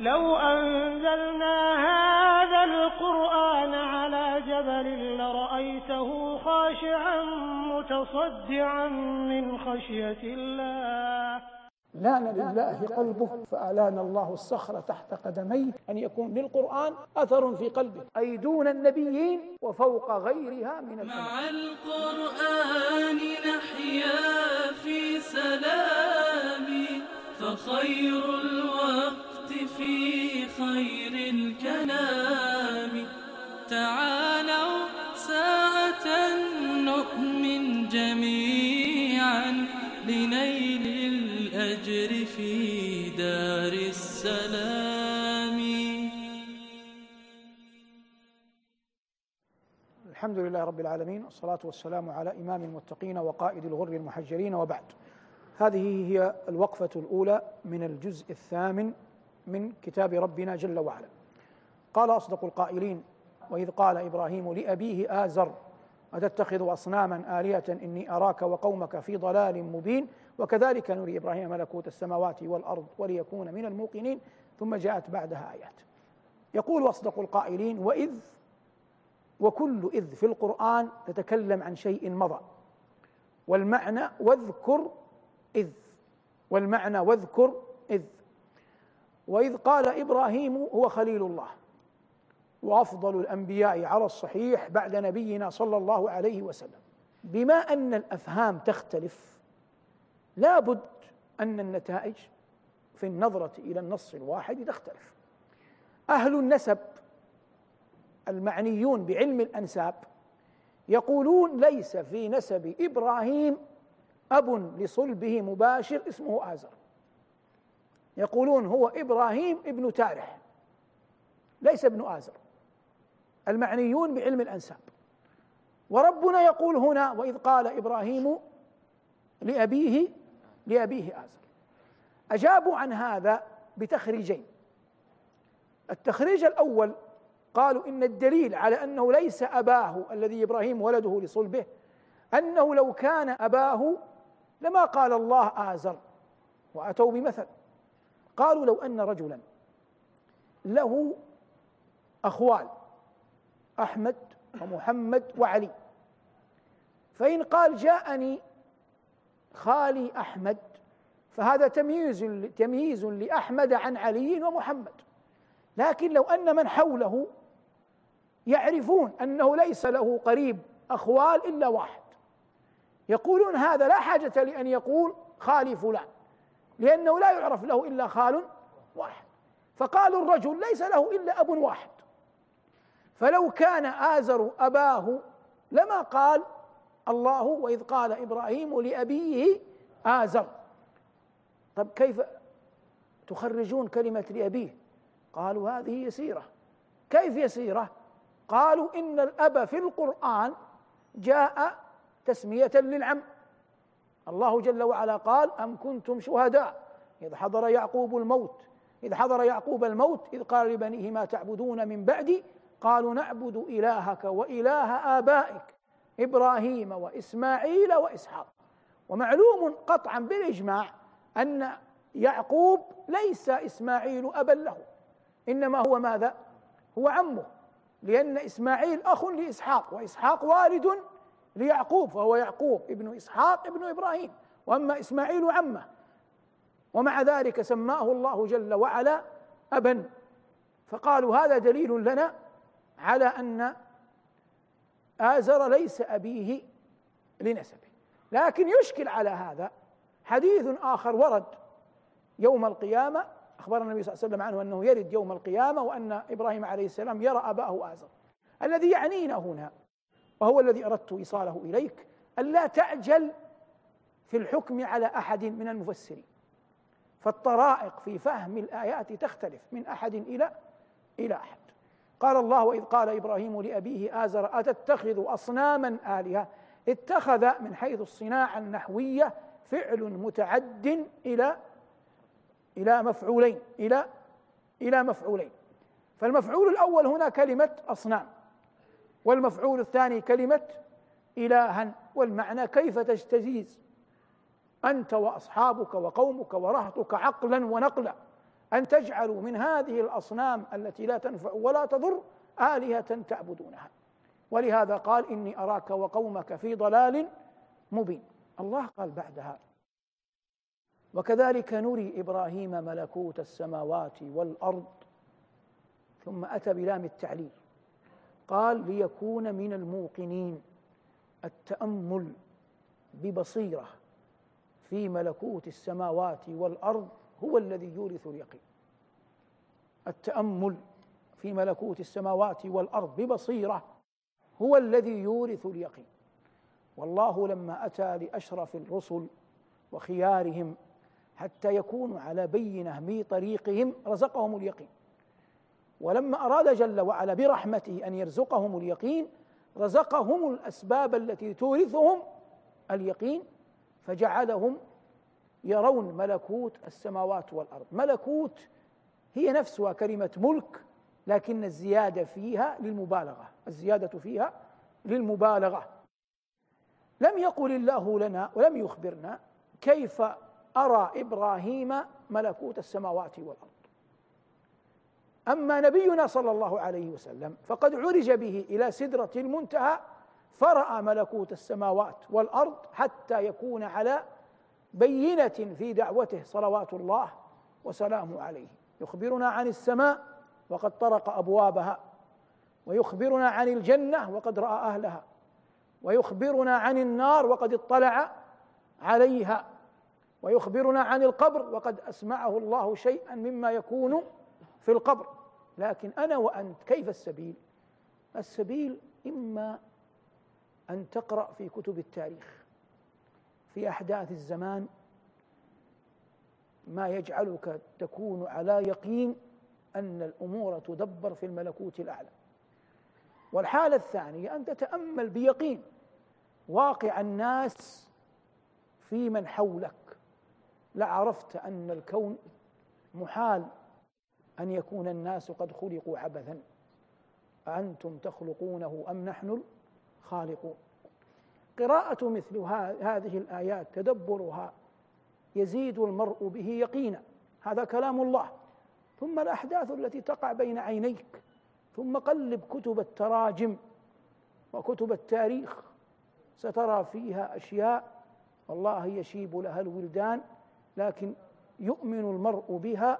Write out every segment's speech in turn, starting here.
لو أنزلنا هذا القرآن على جبل لرأيته خاشعا متصدعا من خشية الله. لأن لله قلبه فألان الله الصخر تحت قدميه أن يكون للقرآن أثر في قلبه. أي دون النبيين وفوق غيرها من مع القرآن نحيا في سلام فخير الوقت في خير الكلام. تعالوا ساعة نؤمن جميعا لنيل الأجر في دار السلام. الحمد لله رب العالمين والصلاة والسلام على إمام المتقين وقائد الغر المحجلين وبعد. هذه هي الوقفة الأولى من الجزء الثامن من كتاب ربنا جل وعلا. قال أصدق القائلين وإذ قال إبراهيم لأبيه آزر أتتخذ أصناما آلهة إني أراك وقومك في ضلال مبين؟ وكذلك نري إبراهيم ملكوت السماوات والأرض وليكون من الموقنين. ثم جاءت بعدها آيات. يقول أصدق القائلين وإذ وكل إذ في القرآن تتكلم عن شيء مضى. والمعنى واذكر إذ. والمعنى واذكر إذ. وإذ قال إبراهيم هو خليل الله. وأفضل الأنبياء على الصحيح بعد نبينا صلى الله عليه وسلم. بما أن الأفهام تختلف لا بد أن النتائج في النظرة إلى النص الواحد تختلف. أهل النسب المعنيون بعلم الأنساب يقولون ليس في نسب إبراهيم أب لصلبه مباشر اسمه آزر. يقولون هو إبراهيم ابن تارح ليس ابن آزر المعنيون بعلم الأنساب. وربنا يقول هنا وإذ قال إبراهيم لأبيه لأبيه آزر. أجابوا عن هذا بتخريجين. التخريج الأول قالوا إن الدليل على أنه ليس أباه الذي إبراهيم ولده لصلبه أنه لو كان أباه لما قال الله آزر وأتوا بمثل. قالوا لو أن رجلا له أخوال أحمد ومحمد وعلي. فإن قال جاءني خالي أحمد فهذا تمييز تمييز لأحمد عن علي ومحمد. لكن لو أن من حوله يعرفون أنه ليس له قريب أخوال إلا واحد. يقولون هذا لا حاجة لأن يقول خالي فلان. لأنه لا يعرف له إلا خال واحد. فقالوا الرجل ليس له إلا أب واحد. فلو كان آزر أباه لما قال الله وإذ قال إبراهيم لأبيه آزر. طب كيف تخرجون كلمة لأبيه؟ قالوا هذه يسيرة. كيف يسيرة؟ قالوا إن الأب في القرآن جاء تسمية للعم. الله جل وعلا قال أم كنتم شهداء؟ إذ حضر يعقوب الموت. إذ حضر يعقوب الموت إذ قال لبنيه ما تعبدون من بعدي؟ قالوا نعبد إلهك وإله آبائك إبراهيم وإسماعيل وإسحاق. ومعلوم قطعا بالإجماع أن يعقوب ليس إسماعيل أبا له إنما هو ماذا؟ هو عمه لأن إسماعيل أخ لإسحاق وإسحاق والد ليعقوب فهو يعقوب ابن إسحاق ابن إبراهيم وأما إسماعيل عمه ومع ذلك سماه الله جل وعلا أبا. فقالوا هذا دليل لنا على أن آزر ليس أبيه لنسبه. لكن يشكل على هذا حديث آخر ورد يوم القيامة. أخبر النبي صلى الله عليه وسلم عنه أنه يرد يوم القيامة وأن إبراهيم عليه السلام يرى أباه آزر. الذي يعنينا هنا وهو الذي أردت إيصاله إليك ألا تعجل في الحكم على أحد من المفسرين. فالطرائق في فهم الآيات تختلف من أحد إلى إلى أحد. قال الله وإذ قال إبراهيم لأبيه آزر أتتخذ أصناما آلهة؟ اتخذ من حيث الصناعة النحوية فعل متعد إلى إلى مفعولين إلى إلى مفعولين. فالمفعول الأول هنا كلمة أصنام. والمفعول الثاني كلمة إلها. والمعنى كيف تجتزيز؟ أنت وأصحابك وقومك ورهطك عقلا ونقلا. أن تجعلوا من هذه الأصنام التي لا تنفع ولا تضر آلهة تعبدونها. ولهذا قال إني أراك وقومك في ضلال مبين. الله قال بعدها وكذلك نري إبراهيم ملكوت السماوات والأرض ثم أتى بلام التعليل. قال ليكون من الموقنين. التأمل ببصيرة في ملكوت السماوات والأرض هو الذي يورث اليقين. التأمل في ملكوت السماوات والأرض ببصيرة هو الذي يورث اليقين. والله لما أتى لأشرف الرسل وخيارهم حتى يكونوا على بينة بطريقهم رزقهم اليقين. ولما أراد جل وعلا برحمته أن يرزقهم اليقين رزقهم الأسباب التي تورثهم اليقين فجعلهم يرون ملكوت السماوات والأرض. ملكوت هي نفسها كلمة ملك لكن الزيادة فيها للمبالغة الزيادة فيها للمبالغة. لم يقل الله لنا ولم يخبرنا كيف أرى إبراهيم ملكوت السماوات والأرض. أما نبينا صلى الله عليه وسلم فقد عرج به إلى سدرة المنتهى فرأى ملكوت السماوات والأرض حتى يكون على بينة في دعوته صلوات الله وسلامه عليه. يخبرنا عن السماء وقد طرق أبوابها ويخبرنا عن الجنة وقد رأى أهلها ويخبرنا عن النار وقد اطلع عليها ويخبرنا عن القبر وقد أسمعه الله شيئا مما يكون في القبر. لكن أنا وأنت كيف السبيل؟ السبيل إما أن تقرأ في كتب التاريخ في أحداث الزمان ما يجعلك تكون على يقين أن الأمور تدبر في الملكوت الأعلى. والحالة الثانية أن تتأمل بيقين واقع الناس في من حولك. لعرفت أن الكون محال أن يكون الناس قد خلقوا عبثا. أأنتم تخلقونه أم نحن الخالقون؟ قراءة مثل هذه الآيات تدبرها يزيد المرء به يقينا. هذا كلام الله. ثم الأحداث التي تقع بين عينيك ثم قلب كتب التراجم وكتب التاريخ. سترى فيها أشياء والله يشيب لها الولدان لكن يؤمن المرء بها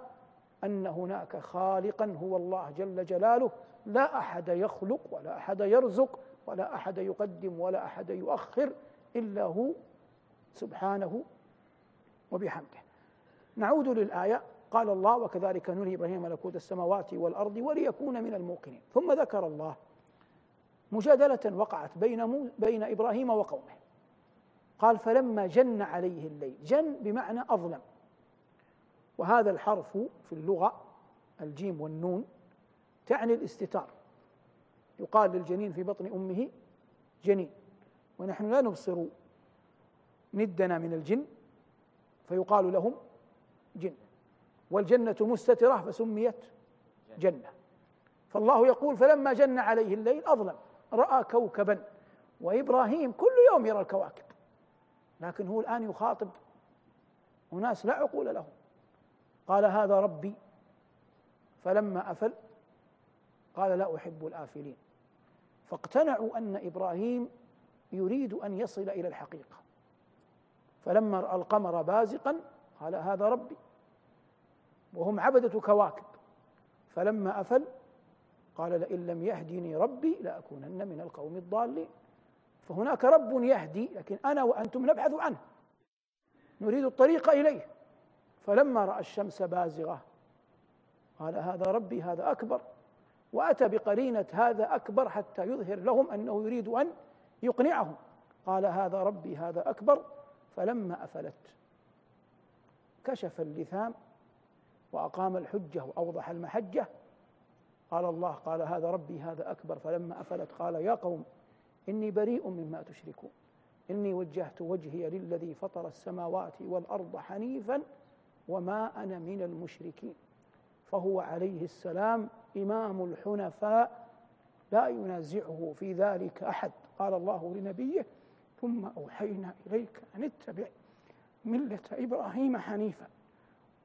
أن هناك خالقا هو الله جل جلاله. لا أحد يخلق ولا أحد يرزق ولا أحد يقدم ولا أحد يؤخر إلا هو سبحانه وبحمده. نعود للآية. قال الله وكذلك نري إبراهيم ملكوت السماوات والأرض وليكون من الموقنين. ثم ذكر الله مجادلة وقعت بين بين إبراهيم وقومه. قال فلما جن عليه الليل. جن بمعنى أظلم. وهذا الحرف في اللغة الجيم والنون تعني الاستتار. يقال للجنين في بطن أمه جنين. ونحن لا نبصر ندنا من الجن فيقال لهم جن. والجنة مستترة فسميت جنة. فالله يقول فلما جن عليه الليل أظلم رأى كوكبا. وإبراهيم كل يوم يرى الكواكب. لكن هو الآن يخاطب أناس لا عقول لهم. قال هذا ربي فلما أفل قال لا أحب الآفلين. فاقتنعوا أن إبراهيم يريد أن يصل إلى الحقيقة. فلما رأى القمر بازقا قال هذا ربي. وهم عبدة كواكب. فلما أفل قال لئن لم يهدني ربي لأكونن من القوم الضالين. فهناك رب يهدي لكن أنا وأنتم نبحث عنه. نريد الطريق إليه. فلما رأى الشمس بازغة قال هذا ربي هذا أكبر. وأتى بقرينة هذا أكبر حتى يظهر لهم أنه يريد أن يقنعهم. قال هذا ربي هذا أكبر. فلما أفلت كشف اللثام وأقام الحجة وأوضح المحجة. قال الله قال هذا ربي هذا أكبر. فلما أفلت قال يا قوم إني بريء مما تشركون. إني وجهت وجهي للذي فطر السماوات والأرض حنيفا وما أنا من المشركين. فهو عليه السلام إمام الحنفاء لا ينازعه في ذلك أحد. قال الله لنبيه ثم أوحينا إليك أن اتبع ملة إبراهيم حنيفا.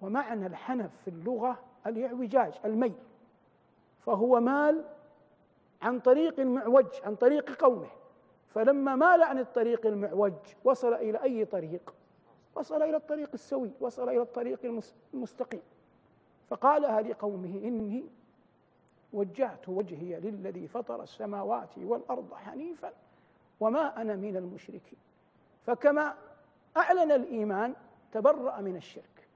ومعنى الحنف في اللغة الاعوجاج الميل. فهو مال عن طريق معوج عن طريق قومه. فلما مال عن الطريق المعوج وصل إلى أي طريق؟ وصل إلى الطريق السوي وصل إلى الطريق المستقيم. فقالها لقومه إني وجهت وجهي للذي فطر السماوات والأرض حنيفا وما أنا من المشركين. فكما أعلن الإيمان تبرأ من الشرك.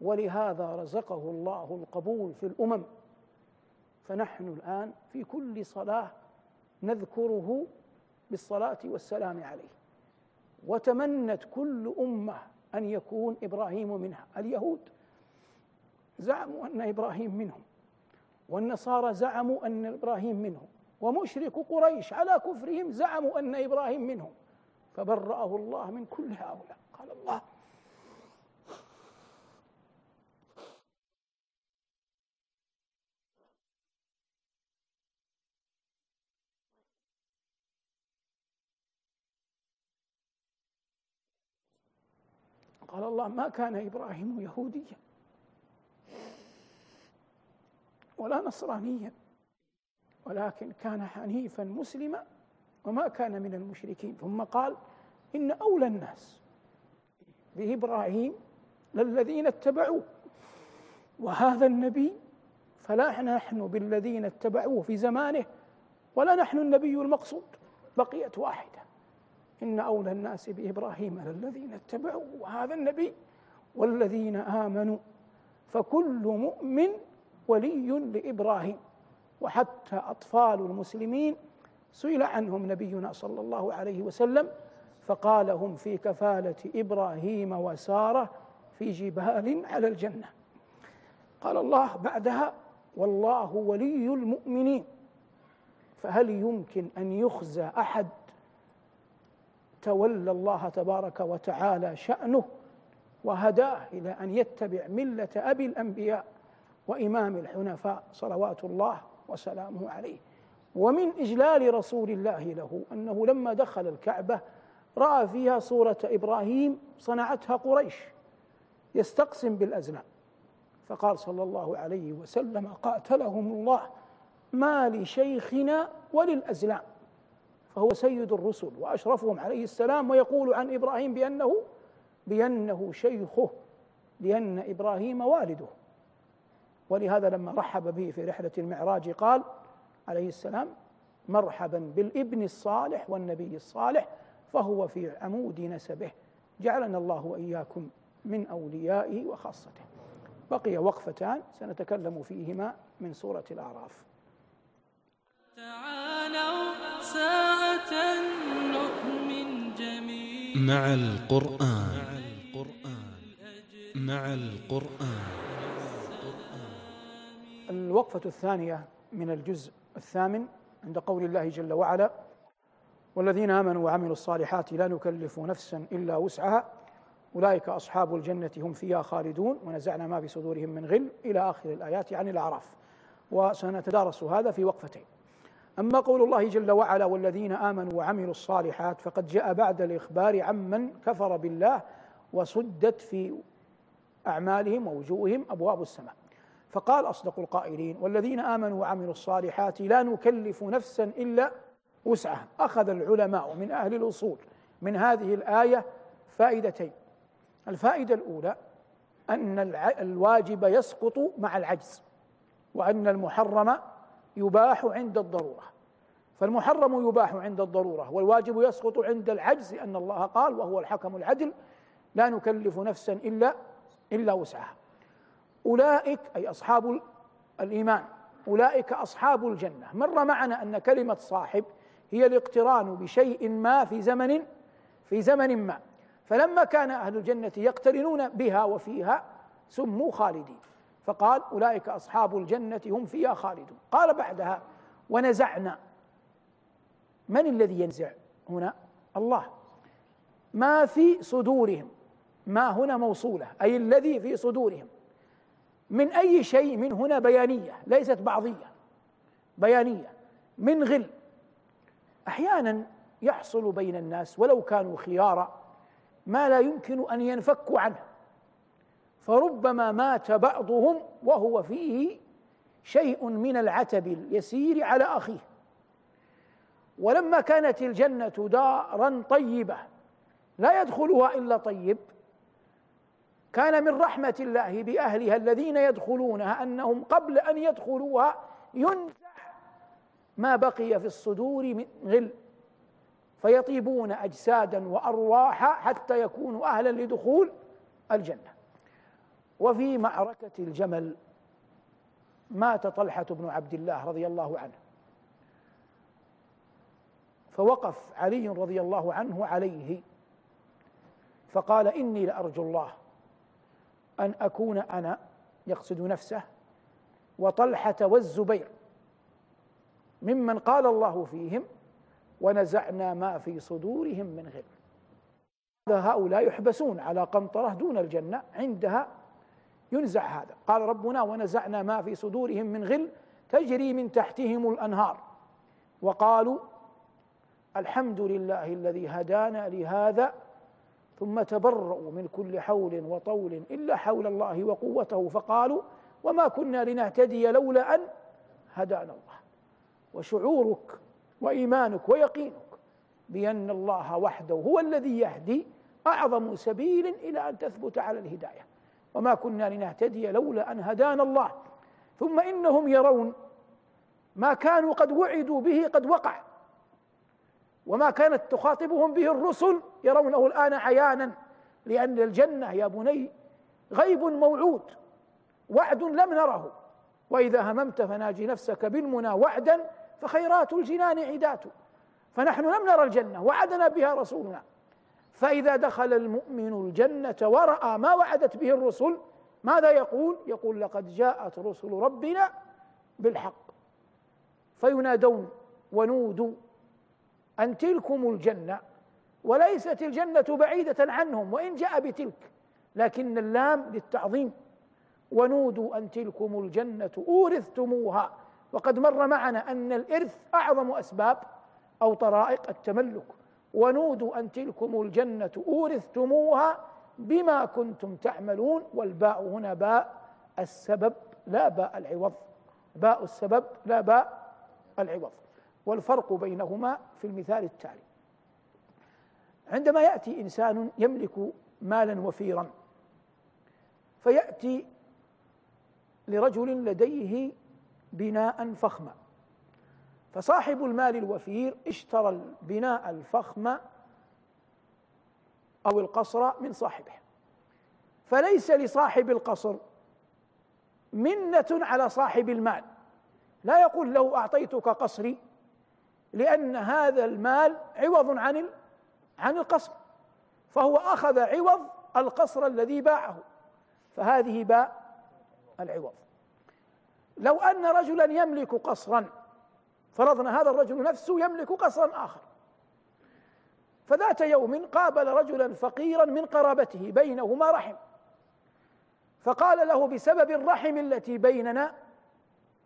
ولهذا رزقه الله القبول في الأمم. فنحن الآن في كل صلاة نذكره بالصلاة والسلام عليه. وتمنت كل أمة أن يكون إبراهيم منها اليهود زعموا أن إبراهيم منهم والنصارى زعموا أن إبراهيم منهم ومشرك قريش على كفرهم زعموا أن إبراهيم منهم فبرأه الله من كل هؤلاء. قال الله قال الله ما كان إبراهيم يهوديا ولا نصرانيا ولكن كان حنيفا مسلما وما كان من المشركين. ثم قال إن أولى الناس بإبراهيم للذين اتبعوه وهذا النبي فلا نحن بالذين اتبعوه في زمانه ولا نحن النبي المقصود بقيت واحدة. إن أولى الناس بإبراهيم للذين اتبعوه وهذا النبي والذين آمنوا. فكل مؤمن ولي لإبراهيم. وحتى أطفال المسلمين سئل عنهم نبينا صلى الله عليه وسلم فقال هم في كفالة إبراهيم وسارة في جبال على الجنة. قال الله بعدها والله ولي المؤمنين. فهل يمكن أن يخزى أحد تولى الله تبارك وتعالى شأنه وهداه إلى أن يتبع ملة أبي الأنبياء وإمام الحنفاء صلوات الله وسلامه عليه. ومن إجلال رسول الله له أنه لما دخل الكعبة رأى فيها صورة إبراهيم صنعتها قريش يستقسم بالأزلام. فقال صلى الله عليه وسلم قاتلهم الله ما لشيخنا وللأزلام. فهو سيد الرسل وأشرفهم عليه السلام ويقول عن إبراهيم بأنه بأنه شيخه لأن إبراهيم والده. ولهذا لما رحب به في رحلة المعراج قال عليه السلام مرحبا بالابن الصالح والنبي الصالح فهو في عمود نسبه. جعلنا الله وإياكم من أوليائه وخاصته. بقي وقفتان سنتكلم فيهما من سورة الأعراف. تعالوا ساعة نؤمن جميعا. مع القرآن. مع القرآن. الوقفة الثانية من الجزء الثامن عند قول الله جل وعلا والذين آمنوا وعملوا الصالحات لا نكلف نفسا إلا وسعها أولئك أصحاب الجنة هم فيها خالدون ونزعنا ما في صدورهم من غل إلى آخر الآيات عن الأعراف. وسنتدارس هذا في وقفتين. أما قول الله جل وعلا والذين آمنوا وعملوا الصالحات فقد جاء بعد الإخبار عمن كفر بالله وسدت في أعمالهم ووجوههم أبواب السماء. فقال أصدق القائلين والذين آمنوا وعملوا الصالحات لا نكلف نفسا إلا وسعها. أخذ العلماء من أهل الأصول من هذه الآية فائدتين. الفائدة الأولى أن الواجب يسقط مع العجز وأن المحرم يباح عند الضرورة. فالمحرم يباح عند الضرورة والواجب يسقط عند العجز أن الله قال وهو الحكم العدل لا نكلف نفسا إلا إلا وسعها. أولئك أي أصحاب الإيمان أولئك أصحاب الجنة. مر معنا أن كلمة صاحب هي الاقتران بشيء ما في زمن في زمن ما. فلما كان أهل الجنة يقترنون بها وفيها سموا خالدين. فقال أولئك أصحاب الجنة هم فيها خالدون. قال بعدها ونزعنا. من الذي ينزع هنا؟ الله. ما في صدورهم. ما هنا موصولة. أي الذي في صدورهم. من أي شيء من هنا بيانية. ليست بعضية. بيانية. من غل. أحيانا يحصل بين الناس ولو كانوا خيارا ما لا يمكن أن ينفكوا عنه. فربما مات بعضهم وهو فيه شيء من العتب اليسير على أخيه. ولما كانت الجنة دارا طيبة لا يدخلها إلا طيب كان من رحمة الله بأهلها الذين يدخلونها أنهم قبل أن يدخلوها ينزع ما بقي في الصدور من غل فيطيبون أجسادا وأرواحا حتى يكونوا أهلا لدخول الجنة. وفي معركة الجمل مات طلحة بن عبد الله رضي الله عنه. فوقف علي رضي الله عنه عليه فقال إني لأرجو الله أن أكون أنا يقصد نفسه وطلحة والزبير ممن قال الله فيهم ونزعنا ما في صدورهم من غل. هؤلاء يحبسون على قنطرة دون الجنة عندها ينزع هذا. قال ربنا ونزعنا ما في صدورهم من غل تجري من تحتهم الأنهار. وقالوا الحمد لله الذي هدانا لهذا ثم تبرؤوا من كل حول وطول إلا حول الله وقوته. فقالوا وما كنا لنهتدي لولا أن هدانا الله. وشعورك وإيمانك ويقينك بأن الله وحده هو الذي يهدي أعظم سبيل إلى أن تثبت على الهداية. وما كنا لنهتدي لولا أن هدانا الله. ثم إنهم يرون ما كانوا قد وعدوا به قد وقع. وما كانت تخاطبهم به الرسل يرونه الآن عيانا لأن الجنة يا بني غيب موعود وعد لم نره. وإذا هممت فناجي نفسك بالمنى وعدا فخيرات الجنان عدات. فنحن لم نرى الجنة وعدنا بها رسولنا. فإذا دخل المؤمن الجنة ورأى ما وعدت به الرسل ماذا يقول؟ يقول لقد جاءت رسل ربنا بالحق. فينادون ونودوا أن تلكم الجنة وليست الجنة بعيدة عنهم وإن جاء بتلك لكن اللام للتعظيم. ونودوا أن تلكم الجنة أورثتموها. وقد مر معنا أن الإرث أعظم أسباب أو طرائق التملك. ونودوا أن تلكم الجنة أورثتموها بما كنتم تعملون والباء هنا باء السبب لا باء العوض. باء السبب لا باء العوض. والفرق بينهما في المثال التالي. عندما يأتي إنسان يملك مالا وفيرا فيأتي لرجل لديه بناء فخما. فصاحب المال الوفير اشترى البناء الفخم أو القصر من صاحبه. فليس لصاحب القصر منة على صاحب المال. لا يقول لو أعطيتك قصري لأن هذا المال عوض عن عن القصر. فهو أخذ عوض القصر الذي باعه. فهذه باء العوض. لو أن رجلا يملك قصرا فرضنا هذا الرجل نفسه يملك قصرا آخر. فذات يوم قابل رجلا فقيرا من قرابته بينهما رحم. فقال له بسبب الرحم التي بيننا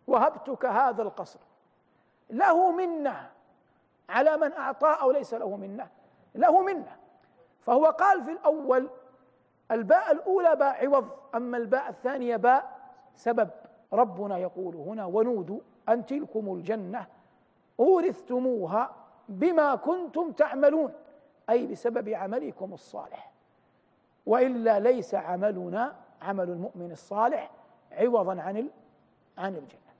وهبتك هذا القصر. له منة. على من أعطاه أو ليس له منة. له منة. فهو قال في الأول الباء الأولى باء عوض أما الباء الثانية باء سبب. ربنا يقول هنا ونودوا أن تلكم الجنة. أورثتموها بما كنتم تعملون أي بسبب عملكم الصالح. وإلا ليس عملنا عمل المؤمن الصالح عوضا عن عن الجنة.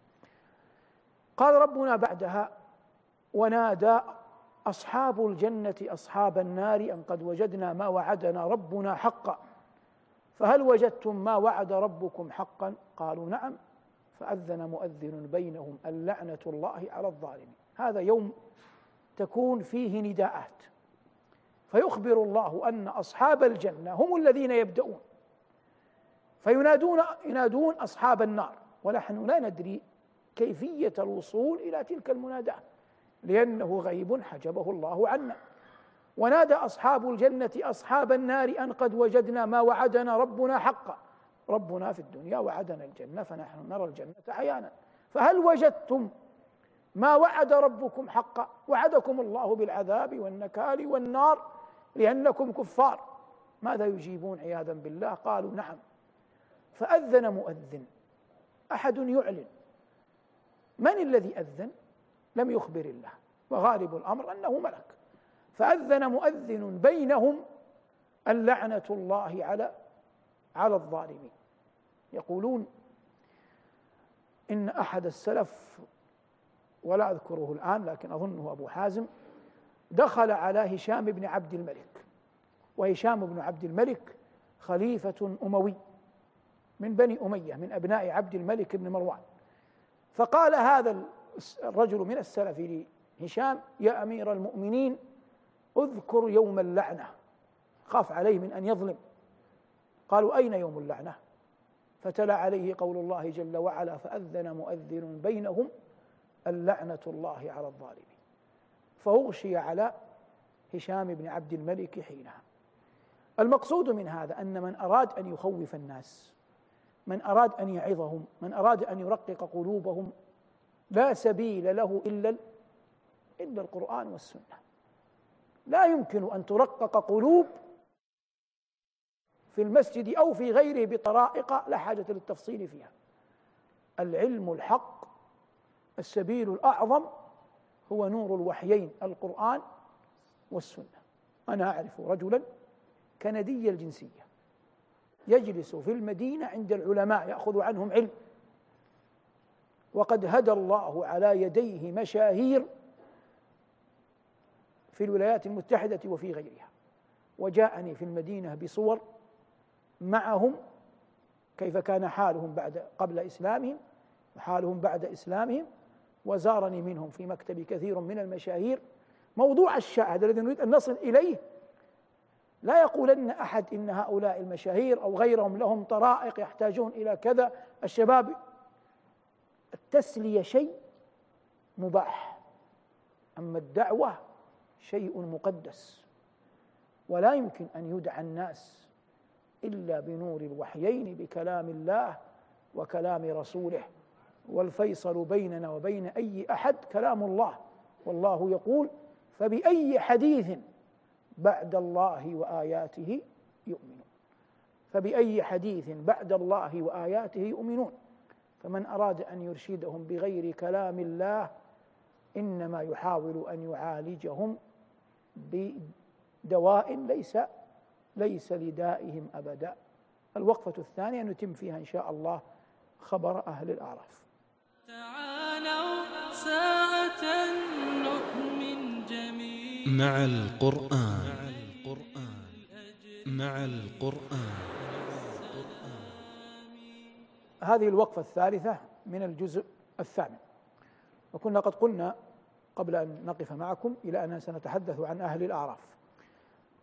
قال ربنا بعدها ونادى أصحاب الجنة أصحاب النار أن قد وجدنا ما وعدنا ربنا حقا. فهل وجدتم ما وعد ربكم حقا؟ قالوا نعم. فأذن مؤذن بينهم اللعنة الله على الظالمين. هذا يوم تكون فيه نداءات. فيخبر الله أن أصحاب الجنة هم الذين يبدأون. فينادون ينادون أصحاب النار. ونحن لا ندري كيفية الوصول إلى تلك المناداة لأنه غيب حجبه الله عنا. ونادى أصحاب الجنة أصحاب النار أن قد وجدنا ما وعدنا ربنا حقا. ربنا في الدنيا وعدنا الجنة فنحن نرى الجنة عيانا. فهل وجدتم ما وعد ربكم حقا. وعدكم الله بالعذاب والنكال والنار لأنكم كفار. ماذا يجيبون عياذا بالله؟ قالوا نعم. فأذن مؤذن. أحد يعلن. من الذي أذن؟ لم يخبر الله. وغالب الأمر أنه ملك. فأذن مؤذن بينهم اللعنة الله على على الظالمين. يقولون إن أحد السلف ولا أذكره الآن لكن أظنه أبو حازم. دخل على هشام بن عبد الملك. وهشام بن عبد الملك خليفة أموي من بني أمية من أبناء عبد الملك بن مروان. فقال هذا الرجل من السلف لهشام يا أمير المؤمنين اذكر يوم اللعنة. خاف عليه من أن يظلم. قالوا أين يوم اللعنة؟ فتلا عليه قول الله جل وعلا فأذن مؤذن بينهم اللعنة الله على الظالمين. فأغشي على هشام بن عبد الملك حينها. المقصود من هذا أن من أراد أن يخوف الناس من أراد أن يعظهم من أراد أن يرقق قلوبهم لا سبيل له إلا إلا القرآن والسنة. لا يمكن أن ترقق قلوب في المسجد أو في غيره بطرائق لا حاجة للتفصيل فيها. العلم الحق السبيل الأعظم هو نور الوحيين القرآن والسنة. أنا أعرف رجلا كندي الجنسية يجلس في المدينة عند العلماء يأخذ عنهم علم. وقد هدى الله على يديه مشاهير في الولايات المتحدة وفي غيرها. وجاءني في المدينة بصور معهم كيف كان حالهم بعد قبل إسلامهم وحالهم بعد إسلامهم. وزارني منهم في مكتبي كثير من المشاهير. موضوع الشاهد الذي نريد أن نصل إليه. لا يقولن أحد إن هؤلاء المشاهير أو غيرهم لهم طرائق يحتاجون إلى كذا. الشباب التسلية شيء مباح. أما الدعوة شيء مقدس. ولا يمكن أن يدعى الناس إلا بنور الوحيين بكلام الله وكلام رسوله. والفيصل بيننا وبين أي أحد كلام الله. والله يقول فبأي حديث بعد الله وآياته يؤمنون. فبأي حديث بعد الله وآياته يؤمنون. فمن أراد أن يرشدهم بغير كلام الله إنما يحاول أن يعالجهم بدواء ليس ليس لدائهم أبدا. الوقفة الثانية نتم فيها إن شاء الله خبر أهل الأعراف. تعالوا ساعة نؤمن جميعا. مع القرآن. مع القرآن. هذه الوقفة الثالثة من الجزء الثامن. وكنا قد قلنا قبل أن نقف معكم إلى أننا سنتحدث عن أهل الأعراف.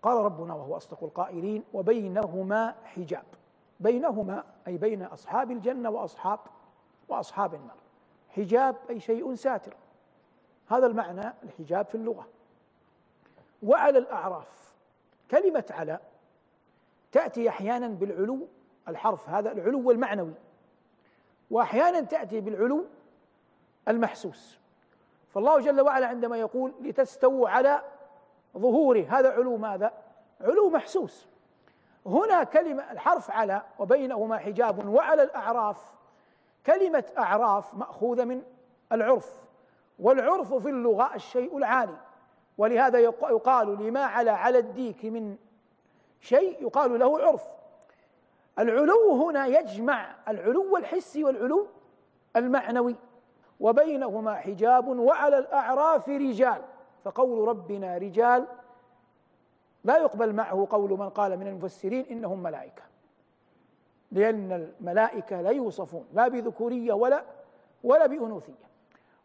قال ربنا وهو أصدق القائلين وبينهما حجاب. بينهما أي بين أصحاب الجنة وأصحاب وأصحاب النار. حجاب أي شيء ساتر. هذا المعنى الحجاب في اللغة. وعلى الأعراف كلمة على تأتي أحيانا بالعلو الحرف هذا العلو المعنوي. وأحيانا تأتي بالعلو المحسوس. فالله جل وعلا عندما يقول لتستووا على ظهوره هذا علو ماذا؟ علو محسوس. هنا كلمة الحرف على وبينهما حجاب وعلى الأعراف كلمة أعراف مأخوذة من العرف والعرف في اللغة الشيء العالي. ولهذا يقال لما على على الديك من شيء يقال له عرف. العلو هنا يجمع العلو الحسي والعلو المعنوي وبينهما حجاب وعلى الأعراف رجال. فقول ربنا رجال لا يقبل معه قول من قال من المفسرين إنهم ملائكة. لأن الملائكة لا يوصفون لا بذكورية ولا ولا بأنوثية.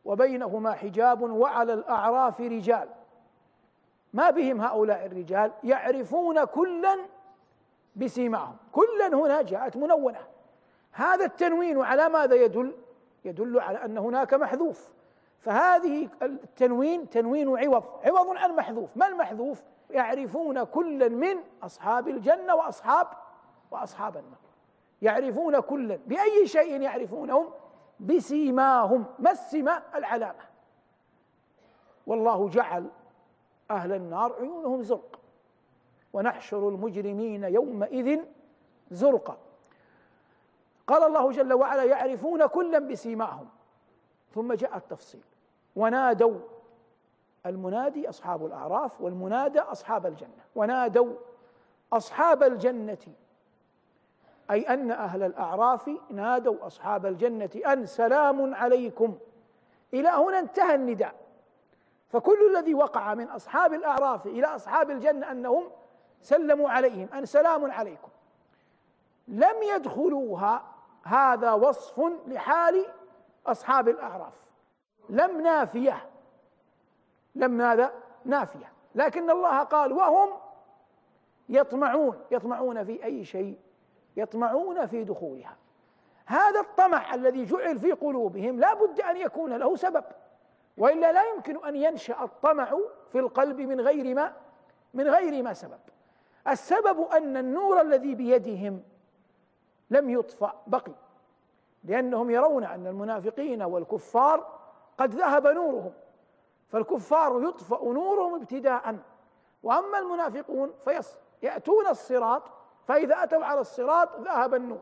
وبينهما حجاب وعلى الأعراف رجال. ما بهم هؤلاء الرجال؟ يعرفون كلا بسيماهم. كلا هنا جاءت منونة. هذا التنوين على ماذا يدل؟ يدل على أن هناك محذوف. فهذه التنوين تنوين عوض عوض عن محذوف. ما المحذوف؟ يعرفون كلا من أصحاب الجنة وأصحاب وأصحاب النار. يعرفون كلا بأي شيء يعرفونهم؟ بسيماهم. ما السمة العلامة. والله جعل أهل النار عيونهم زرق. ونحشر المجرمين يومئذ زرقا. قال الله جل وعلا يعرفون كلا بسيماهم. ثم جاء التفصيل. ونادوا المنادي أصحاب الأعراف والمنادى أصحاب الجنة. ونادوا أصحاب الجنة. أي أن أهل الأعراف نادوا أصحاب الجنة أن سلام عليكم. إلى هنا انتهى النداء. فكل الذي وقع من أصحاب الأعراف إلى أصحاب الجنة أنهم سلموا عليهم أن سلام عليكم. لم يدخلوها هذا وصف لحال أصحاب الأعراف. لم نافية. لم ماذا؟ نافية. لكن الله قال وهم يطمعون. يطمعون في أي شيء؟ يطمعون في دخولها. هذا الطمع الذي جعل في قلوبهم لا بد أن يكون له سبب وإلا لا يمكن أن ينشأ الطمع في القلب من غير ما من غير ما سبب. السبب أن النور الذي بيدهم لم يطفأ بقي لأنهم يرون أن المنافقين والكفار قد ذهب نورهم فالكفار يطفأ نورهم ابتداء وأما المنافقون فيأتون الصراط فإذا أتوا على الصراط ذهب النور.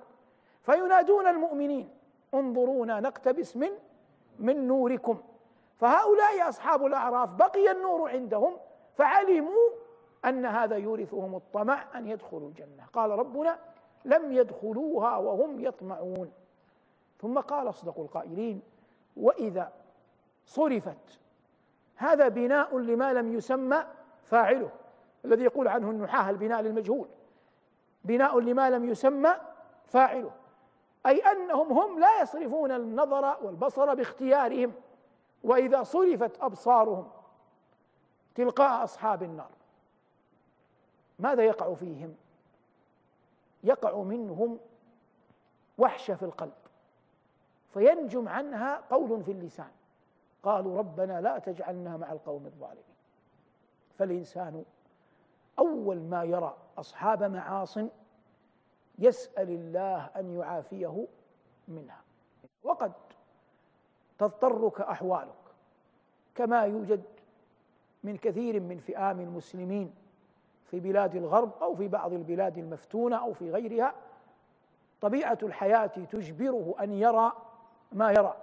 فينادون المؤمنين انظرونا نقتبس من من نوركم. فهؤلاء أصحاب الأعراف بقي النور عندهم فعلموا أن هذا يورثهم الطمع أن يدخلوا الجنة. قال ربنا لم يدخلوها وهم يطمعون. ثم قال أصدق القائلين وإذا صرفت هذا بناء لما لم يسمى فاعله الذي يقول عنه النحاة البناء للمجهول. بناء لما لم يسمى فاعله. أي أنهم هم لا يصرفون النظر والبصر باختيارهم وإذا صرفت أبصارهم تلقاء أصحاب النار. ماذا يقع فيهم؟ يقع منهم وحشه في القلب فينجم عنها قول في اللسان قالوا ربنا لا تجعلنا مع القوم الظالمين. فالإنسان أول ما يرى أصحاب معاص يسأل الله أن يعافيه منها. وقد تضطرك أحوالك كما يوجد من كثير من فئام المسلمين في بلاد الغرب أو في بعض البلاد المفتونة أو في غيرها. طبيعة الحياة تجبره أن يرى ما يرى.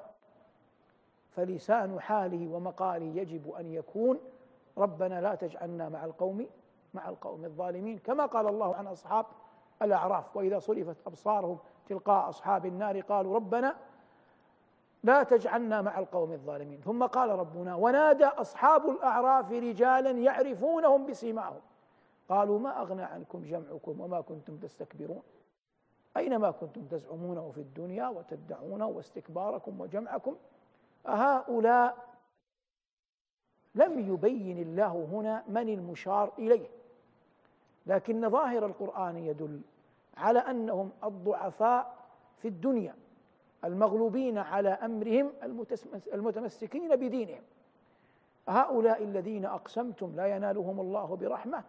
فلسان حاله ومقاله يجب أن يكون. ربنا لا تجعلنا مع القوم مع القوم الظالمين كما قال الله عن أصحاب الأعراف وإذا صرفت أبصارهم تلقاء أصحاب النار قالوا ربنا لا تجعلنا مع القوم الظالمين. ثم قال ربنا ونادى أصحاب الأعراف رجالا يعرفونهم بسيماهم. قالوا ما أغنى عنكم جمعكم وما كنتم تستكبرون؟ أينما كنتم تزعمونه في الدنيا وتدعونه واستكباركم وجمعكم؟ أهؤلاء لم يبين الله هنا من المشار إليه. لكن ظاهر القرآن يدل على أنهم الضعفاء في الدنيا المغلوبين على أمرهم المتمسكين بدينهم. هؤلاء الذين أقسمتم لا ينالهم الله برحمة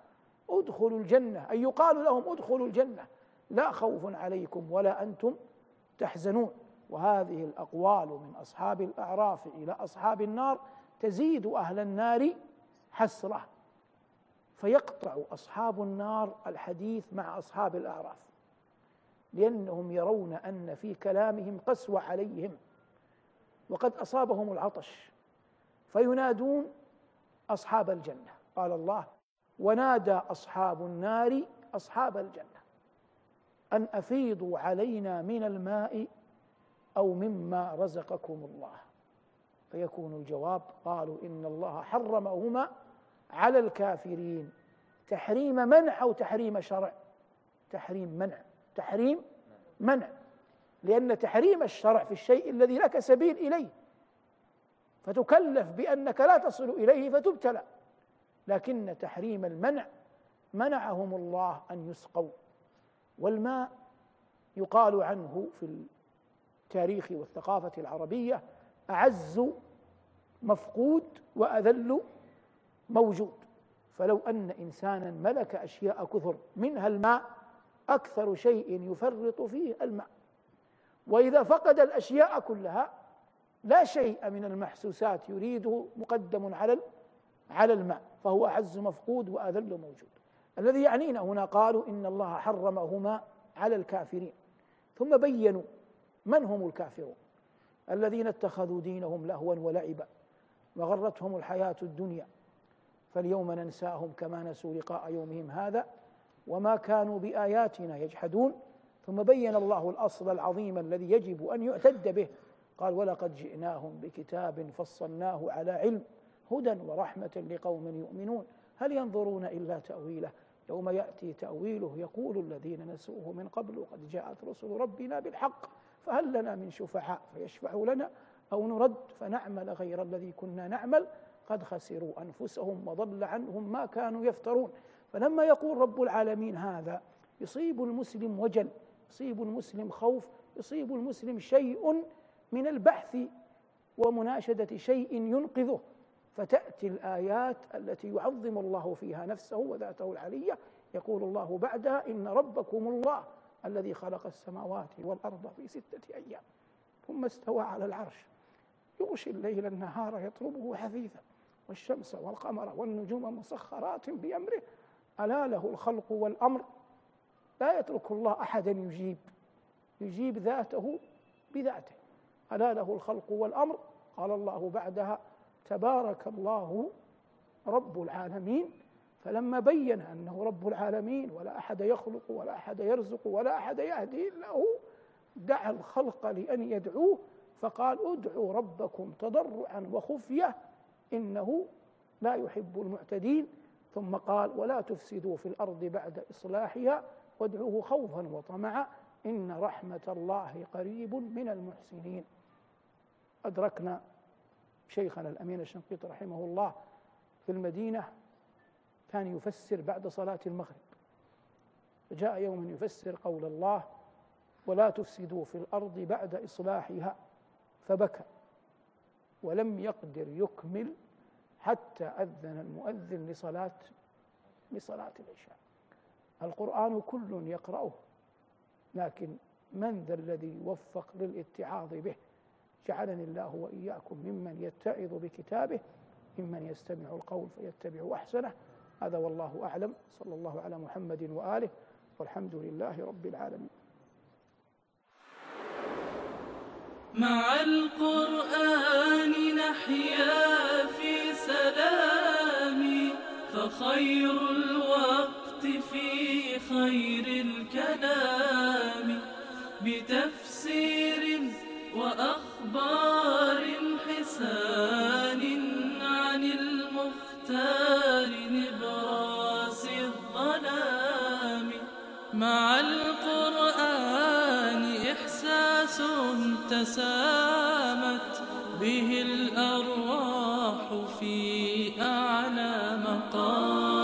ادخلوا الجنة أي يقال لهم ادخلوا الجنة لا خوف عليكم ولا أنتم تحزنون. وهذه الأقوال من أصحاب الأعراف إلى أصحاب النار تزيد أهل النار حسرة. فيقطع أصحاب النار الحديث مع أصحاب الأعراف لأنهم يرون أن في كلامهم قسوة عليهم وقد أصابهم العطش فينادون أصحاب الجنة. قال الله ونادى أصحاب النار أصحاب الجنة أن أفيضوا علينا من الماء أو مما رزقكم الله. فيكون الجواب قالوا إن الله حرمهما على الكافرين. تحريم منع أو تحريم شرع؟ تحريم منع. تحريم منع. لأن تحريم الشرع في الشيء الذي لك سبيل إليه. فتكلف بأنك لا تصل إليه فتبتلى. لكن تحريم المنع منعهم الله أن يسقوا. والماء يقال عنه في التاريخ والثقافة العربية أعز مفقود وأذل موجود. فلو أن إنسانا ملك أشياء كثر منها الماء أكثر شيء يفرط فيه الماء. وإذا فقد الأشياء كلها لا شيء من المحسوسات يريده مقدم على على الماء فهو أعز مفقود وأذل موجود. الذي يعنينا هنا قالوا إن الله حرمهما على الكافرين. ثم بينوا من هم الكافرون. الذين اتخذوا دينهم لهوا ولعبا وغرتهم الحياة الدنيا. فاليوم ننساهم كما نسوا لقاء يومهم هذا وما كانوا بآياتنا يجحدون. ثم بين الله الأصل العظيم الذي يجب أن يعتد به. قال ولقد جئناهم بكتاب فصلناه على علم هدى ورحمة لقوم يؤمنون. هل ينظرون إلا تأويله؟ يوم يأتي تأويله يقول الذين نسوه من قبل قد جاءت رسل ربنا بالحق فهل لنا من شفعاء فيشفعوا لنا أو نرد فنعمل غير الذي كنا نعمل؟ قد خسروا أنفسهم وضل عنهم ما كانوا يفترون. فلما يقول رب العالمين هذا يصيب المسلم وجل يصيب المسلم خوف يصيب المسلم شيء من البحث ومناشدة شيء ينقذه. فتأتي الآيات التي يعظم الله فيها نفسه وذاته العلية. يقول الله بعدها إن ربكم الله الذي خلق السماوات والأرض في ستة أيام ثم استوى على العرش. يغشي الليل النهار يطلبه حثيثا. والشمس والقمر والنجوم مسخرات بأمره. ألا له الخلق والأمر. لا يترك الله أحدا يجيب يجيب ذاته بذاته. ألا له الخلق والأمر. قال الله بعدها تبارك الله رب العالمين. فلما بين أنه رب العالمين ولا أحد يخلق ولا أحد يرزق ولا أحد يهدي الا هو دعا الخلق لأن يدعوه. فقال ادعوا ربكم تضرعا وخفية. إنه لا يحب المعتدين. ثم قال ولا تفسدوا في الأرض بعد إصلاحها وادعوه خوفا وطمعا إن رحمة الله قريب من المحسنين. أدركنا شيخنا الأمين الشنقيطي رحمه الله في المدينة كان يفسر بعد صلاة المغرب. فجاء يوم يفسر قول الله ولا تفسدوا في الأرض بعد إصلاحها فبكى. ولم يقدر يكمل حتى أذن المؤذن لصلاة لصلاة العشاء. القرآن كل يقرأه لكن من ذا الذي يوفق للاتعاظ به؟ جعلني الله وإياكم ممن يتعظ بكتابه ممن يستمع القول فيتبع أحسنه. هذا والله أعلم. صلى الله على محمد وآله والحمد لله رب العالمين. مع القرآن نحيا في سلام فخير الوقت في خير الكلام. بتفسير وأخبار حسان عن المختار نبراس الظلام. مع تسامت به الأرواح في أعلى مقام.